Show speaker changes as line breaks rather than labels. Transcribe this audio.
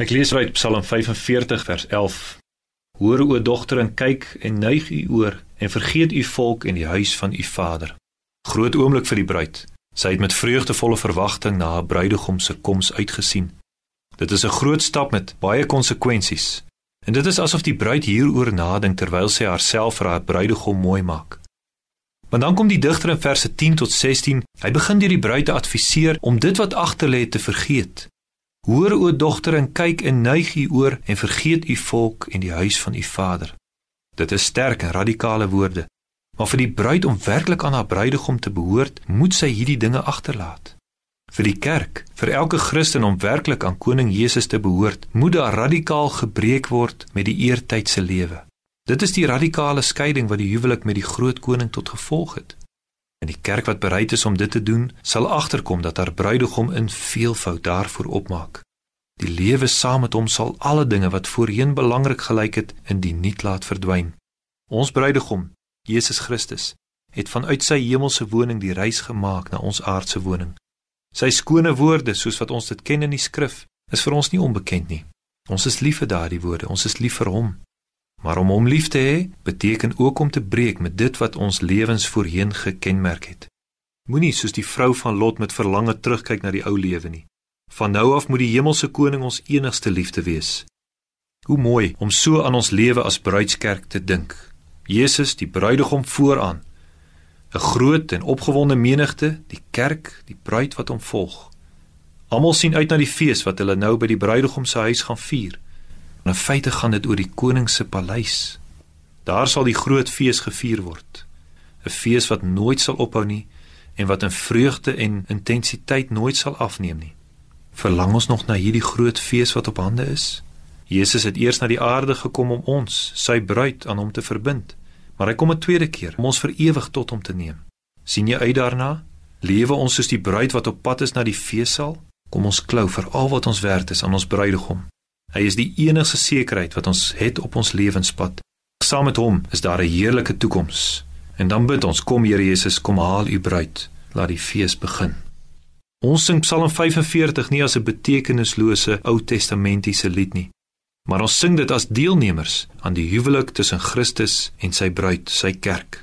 Ek lees uit Psalm 45 vers 11. Hoor o dogter en kyk en neig u oor en vergeet u volk en die huis van u vader. Groot oomblik vir die bruid. Sy het met vreugdevolle verwagting na haar bruidegom se koms uitgesien. Dit is 'n groot stap met baie konsekwensies. En dit is asof die bruid hieroor nadink terwyl sy haarself vir haar bruidegom mooi maak. Maar dan kom die digter in verse 10 tot 16. Hy begin deur die bruid te adviseer om dit wat agter lê te vergeet. Hoor o dogter en kyk en neig u oor en vergeet u volk en die huis van u vader. Dit is sterk en radikale woorde. Maar vir die bruid om werklik aan haar bruidegom te behoort, moet sy hierdie dinge agterlaat. Vir die kerk, vir elke Christen om werklik aan koning Jesus te behoort, moet daar radikaal gebreek word met die eertydse lewe. Dit is die radikale skeiding wat die huwelik met die groot koning tot gevolg het. En die kerk wat bereid is om dit te doen, sal agterkom dat haar bruidegom in veelvoud daarvoor opmaak. Die lewe saam met hom sal alle dinge wat voorheen belangrik gelyk het, in die niet laat verdwyn. Ons bruidegom, Jesus Christus, het vanuit sy hemelse woning die reis gemaak na ons aardse woning. Sy skone woorde, soos wat ons dit ken in die skrif, is vir ons nie onbekend nie. Ons is lief vir daardie woorde, ons is lief vir hom. Maar om hom lief te hê, beteken ook om te breek met dit wat ons lewens voorheen gekenmerk het. Moenie soos die vrou van Lot met verlange terugkyk na die ou lewe nie. Van nou af moet die hemelse koning ons enigste liefde wees. Hoe mooi om so aan ons lewe as bruidskerk te dink. Jesus, die bruidegom vooraan. 'n Groot en opgewonde menigte, die kerk, die bruid wat hom volg. Almal sien uit na die fees wat hulle nou by die bruidegom se huis gaan vier. In feite gaan dit oor die koning se paleis. Daar sal die groot fees gevier word. 'n Fees wat nooit sal ophou nie en wat in vreugde en intensiteit nooit sal afneem nie. Verlang ons nog na hierdie groot fees wat op hande is? Jesus het eers na die aarde gekom om ons, sy bruid, aan hom te verbind, maar hy kom 'n tweede keer om ons vir ewig tot hom te neem. sien jy uit daarna? Lewe ons soos die bruid wat op pad is na die feessaal? Kom ons klou vir al wat ons werd is aan ons bruidegom. Hy is die enigste sekerheid wat ons het op ons lewenspad. Saam met hom is daar 'n heerlike toekoms. En dan bid ons, kom Here Jesus, kom haal u bruid, laat die fees begin. Ons sing Psalm 45 nie as 'n betekenislose Ou Testamentiese lied nie, maar ons sing dit as deelnemers aan die huwelik tussen Christus en sy bruid, sy kerk.